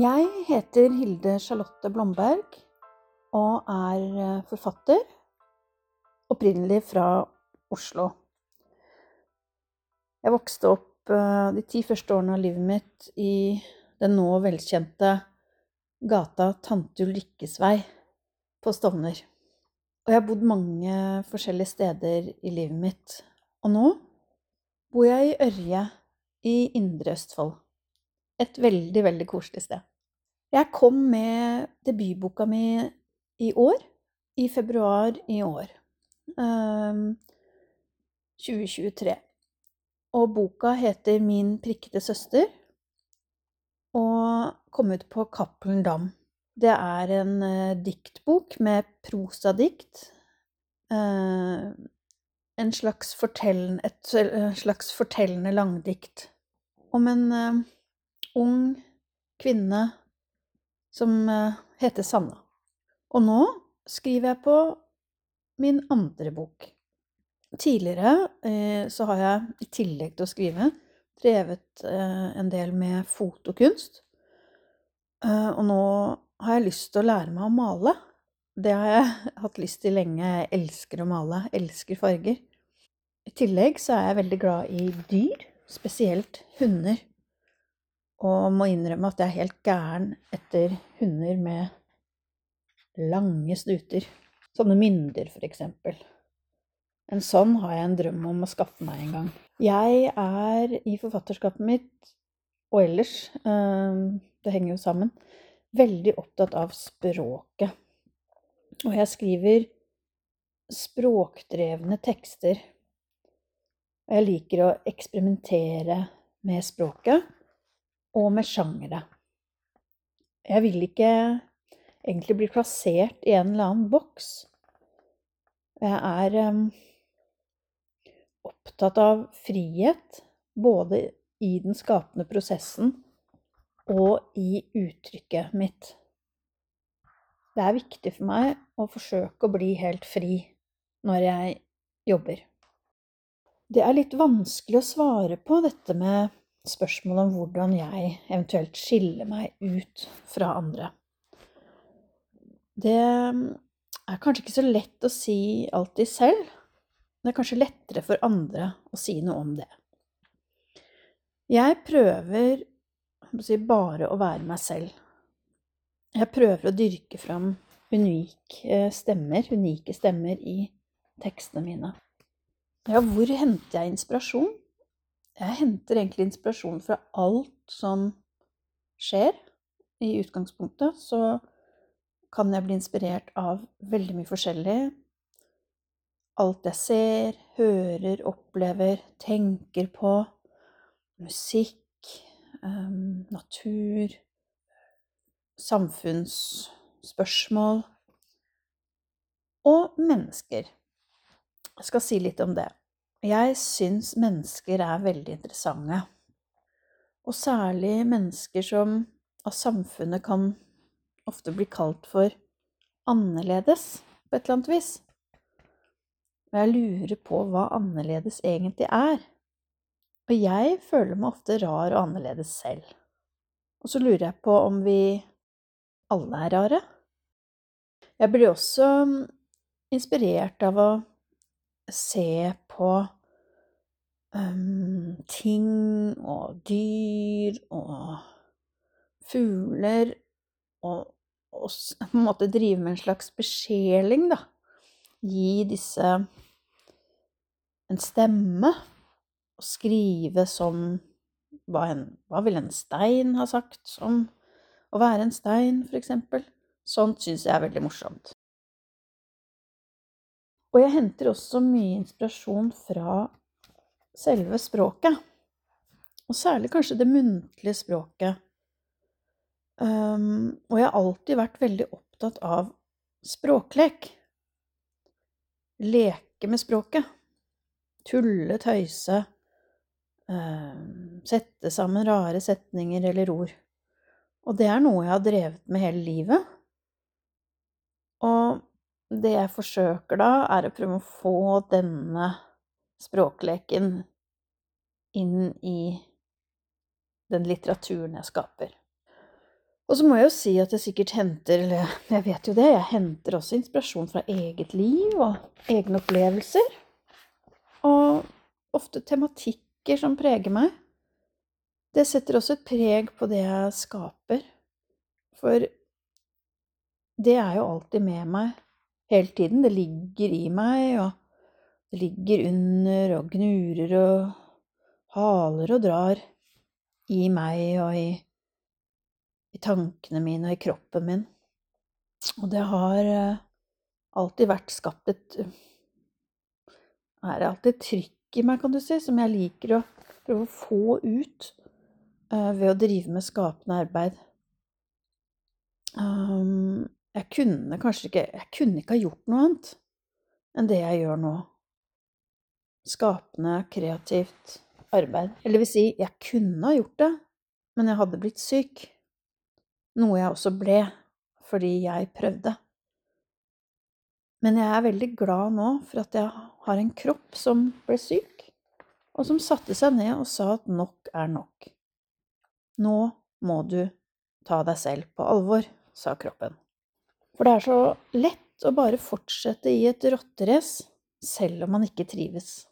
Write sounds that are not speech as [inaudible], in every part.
Jeg heter Hilde Charlotte Blomberg og er eh, forfatter, opprinnelig fra Oslo. Jeg vokste opp eh, de ti første årene av livet mitt i den nå velkjente gata Tante Ulrikkes vei på Stovner. Og jeg har bodd mange forskjellige steder i livet mitt. Og nå bor jeg i Ørje i Indre Østfold. Et veldig, veldig koselig sted. Jeg kom med debutboka mi i år, i februar i år. Um, 2023. Og boka heter Min prikkete søster og kom ut på Cappelen Dam. Det er en uh, diktbok med prosadikt. Uh, en slags fortellende, et uh, slags fortellende langdikt om en ung kvinne som heter Sanna. Og nå skriver jeg på min andre bok. Tidligere eh, så har jeg, i tillegg til å skrive, drevet eh, en del med fotokunst. Eh, og nå har jeg lyst til å lære meg å male. Det har jeg [laughs] hatt lyst til lenge. Jeg elsker å male, elsker farger. I tillegg så er jeg veldig glad i dyr, spesielt hunder. Og må innrømme at jeg er helt gæren etter hunder med lange stuter. Sånne mynder, for eksempel. En sånn har jeg en drøm om å skaffe meg en gang. Jeg er i forfatterskapet mitt, og ellers, eh, det henger jo sammen, veldig opptatt av språket. Og jeg skriver språkdrevne tekster. Og jeg liker å eksperimentere med språket og med sjangere. Jeg vil ikke egentlig bli plassert i en eller annen boks. Jeg er um, opptatt av frihet, både i den skapende prosessen og i uttrykket mitt. Det er viktig for meg å forsøke å bli helt fri når jeg jobber. Det er litt vanskelig å svare på dette med spørsmålet om hvordan jeg eventuelt skiller meg ut fra andre. Det er kanskje ikke så lett å si alltid selv. Det er kanskje lettere for andre å si noe om det. Jeg prøver bare å være meg selv. Jeg prøver å dyrke fram unike stemmer, unike stemmer i tekstene mine. Ja, hvor henter jeg inspirasjon? Jeg henter egentlig inspirasjon fra alt som skjer i utgangspunktet. Så kan jeg bli inspirert av veldig mye forskjellig. Alt jeg ser, hører, opplever, tenker på. Musikk, um, natur, samfunnsspørsmål. Og mennesker. Jeg skal si litt om det. Jeg syns mennesker er veldig interessante. Og særlig mennesker som av samfunnet kan ofte bli kalt for annerledes på et eller annet vis. Og jeg lurer på hva annerledes egentlig er. Og jeg føler meg ofte rar og annerledes selv. Og så lurer jeg på om vi alle er rare. Jeg blir også inspirert av å se på um, ting og dyr og fugler og og [laughs] på en måte drive med en slags besjeling, da. Gi disse en stemme. Og skrive som hva, en, hva vil en stein ha sagt om å være en stein, for eksempel? Sånt syns jeg er veldig morsomt. Og jeg henter også mye inspirasjon fra selve språket. Og særlig kanskje det muntlige språket. Um, og jeg har alltid vært veldig opptatt av språklek. Leke med språket. Tulle, tøyse. Um, sette sammen rare setninger eller ord. Og det er noe jeg har drevet med hele livet. Og det jeg forsøker da, er å prøve å få denne språkleken inn i den litteraturen jeg skaper. Og så må jeg jo si at jeg sikkert henter, eller jeg vet jo det, jeg henter også inspirasjon fra eget liv og egne opplevelser. Og ofte tematikker som preger meg. Det setter også et preg på det jeg skaper. For det er jo alltid med meg hele tiden. Det ligger i meg, og det ligger under og gnurer og haler og drar i meg og i i tankene mine og i kroppen min. Og det har eh, alltid vært skapt et Er alltid trykk i meg, kan du si, som jeg liker å prøve å få ut uh, ved å drive med skapende arbeid. Um, jeg kunne kanskje ikke Jeg kunne ikke ha gjort noe annet enn det jeg gjør nå. Skapende, kreativt arbeid. Eller vil si, jeg kunne ha gjort det, men jeg hadde blitt syk noe jeg også ble fordi jeg prøvde. Men jeg er veldig glad nå for at jeg har en kropp som ble syk, og som satte seg ned og sa at nok er nok. Nå må du ta deg selv på alvor, sa kroppen. For det er så lett å bare fortsette i et rotterace selv om man ikke trives.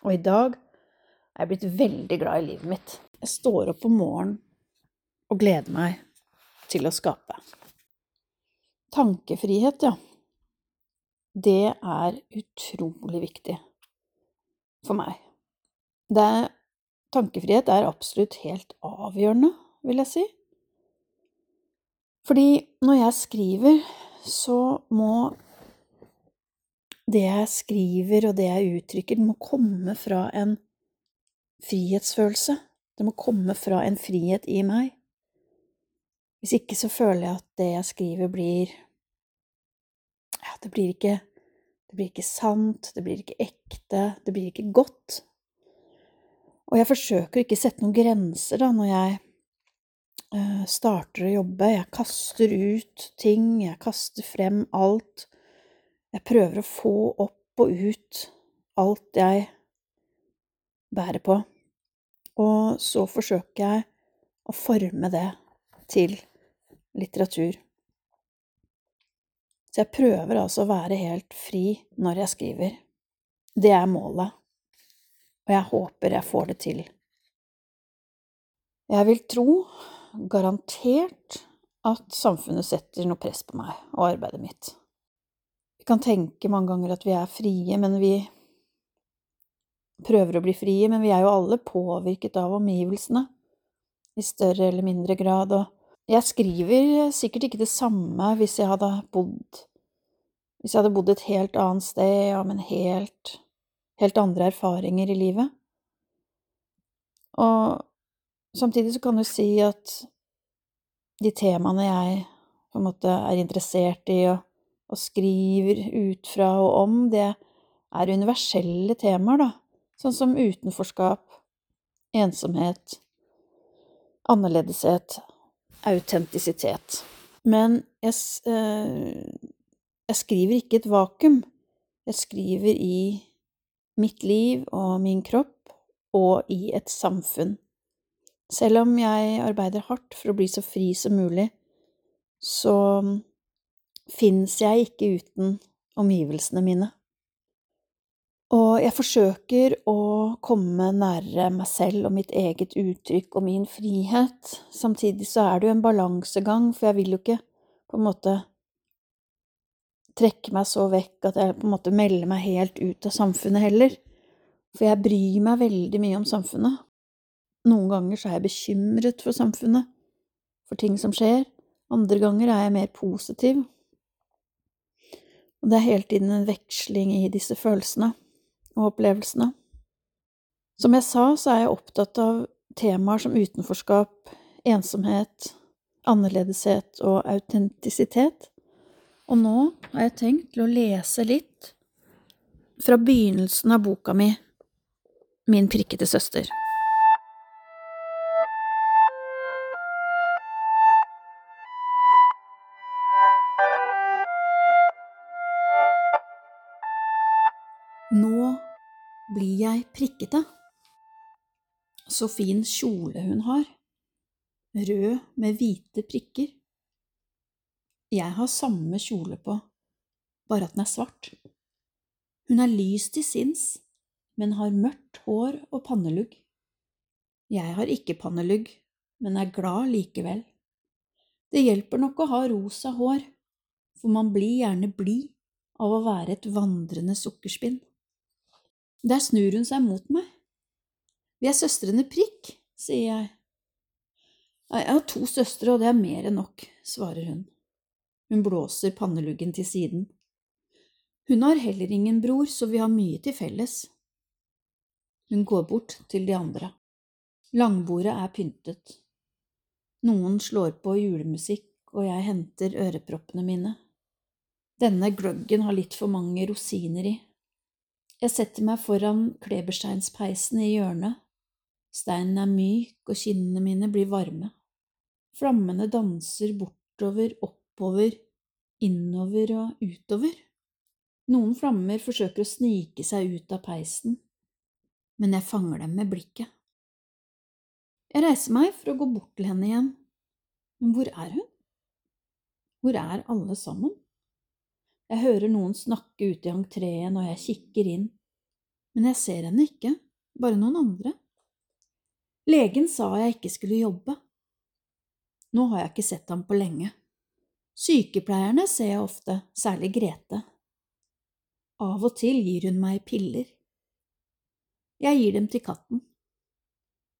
Og i dag er jeg blitt veldig glad i livet mitt. Jeg står opp om morgenen og gleder meg til å skape. Tankefrihet, ja. Det er utrolig viktig for meg. Det, tankefrihet er absolutt helt avgjørende, vil jeg si. Fordi når jeg skriver, så må det jeg skriver og det jeg uttrykker, det må komme fra en frihetsfølelse. Det må komme fra en frihet i meg. Hvis ikke så føler jeg at det jeg skriver, blir Ja, det blir ikke Det blir ikke sant, det blir ikke ekte, det blir ikke godt. Og jeg forsøker ikke å sette noen grenser da, når jeg starter å jobbe. Jeg kaster ut ting, jeg kaster frem alt. Jeg prøver å få opp og ut alt jeg bærer på. Og så forsøker jeg å forme det til litteratur. Så jeg prøver altså å være helt fri når jeg skriver. Det er målet, og jeg håper jeg får det til. Jeg vil tro, garantert, at samfunnet setter noe press på meg og arbeidet mitt. Vi kan tenke mange ganger at vi er frie, men vi prøver å bli frie, men vi er jo alle påvirket av omgivelsene, i større eller mindre grad, og jeg skriver sikkert ikke det samme hvis jeg hadde bodd Hvis jeg hadde bodd et helt annet sted og med helt, helt andre erfaringer i livet. Og samtidig så kan du si at de temaene jeg på en måte er interessert i og, og skriver ut fra og om, det er universelle temaer, da, sånn som utenforskap, ensomhet, annerledeshet, autentisitet. Men jeg, eh, jeg skriver ikke et vakuum. Jeg skriver i mitt liv og min kropp og i et samfunn. Selv om jeg arbeider hardt for å bli så fri som mulig, så fins jeg ikke uten omgivelsene mine. Og jeg forsøker å komme nærere meg selv og mitt eget uttrykk og min frihet. Samtidig så er det jo en balansegang, for jeg vil jo ikke på en måte trekke meg så vekk at jeg på en måte melder meg helt ut av samfunnet heller. For jeg bryr meg veldig mye om samfunnet. Noen ganger så er jeg bekymret for samfunnet, for ting som skjer. Andre ganger er jeg mer positiv. Og det er hele tiden en veksling i disse følelsene og opplevelsene. Som jeg sa, så er jeg opptatt av temaer som utenforskap, ensomhet, annerledeshet og autentisitet. Og nå har jeg tenkt til å lese litt fra begynnelsen av boka mi Min prikkete søster. Nå blir jeg prikkete. Så fin kjole hun har. rød med hvite prikker. Jeg har samme kjole på, bare at den er svart. Hun er lys til sinns, men har mørkt hår og pannelugg. Jeg har ikke pannelugg, men er glad likevel. Det hjelper nok å ha rosa hår, for man blir gjerne blid av å være et vandrende sukkerspinn. Der snur hun seg mot meg. Vi er søstrene Prikk, sier jeg. Jeg har to søstre, og det er mer enn nok, svarer hun. Hun blåser panneluggen til siden. Hun har heller ingen bror, så vi har mye til felles. Hun går bort til de andre. Langbordet er pyntet. Noen slår på julemusikk, og jeg henter øreproppene mine. Denne gløggen har litt for mange rosiner i. Jeg setter meg foran klebersteinspeisen i hjørnet. Steinen er myk, og kinnene mine blir varme. Flammene danser bortover, oppover, innover og utover. Noen flammer forsøker å snike seg ut av peisen, men jeg fanger dem med blikket. Jeg reiser meg for å gå bort til henne igjen, men hvor er hun? Hvor er alle sammen? Jeg hører noen snakke ute i entreen, og jeg kikker inn, men jeg ser henne ikke, bare noen andre. Legen sa jeg ikke skulle jobbe. Nå har jeg ikke sett ham på lenge. Sykepleierne ser jeg ofte, særlig Grete. Av og til gir hun meg piller. Jeg gir dem til katten.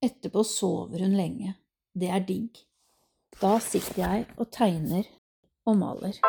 Etterpå sover hun lenge. Det er digg. Da sitter jeg og tegner og maler.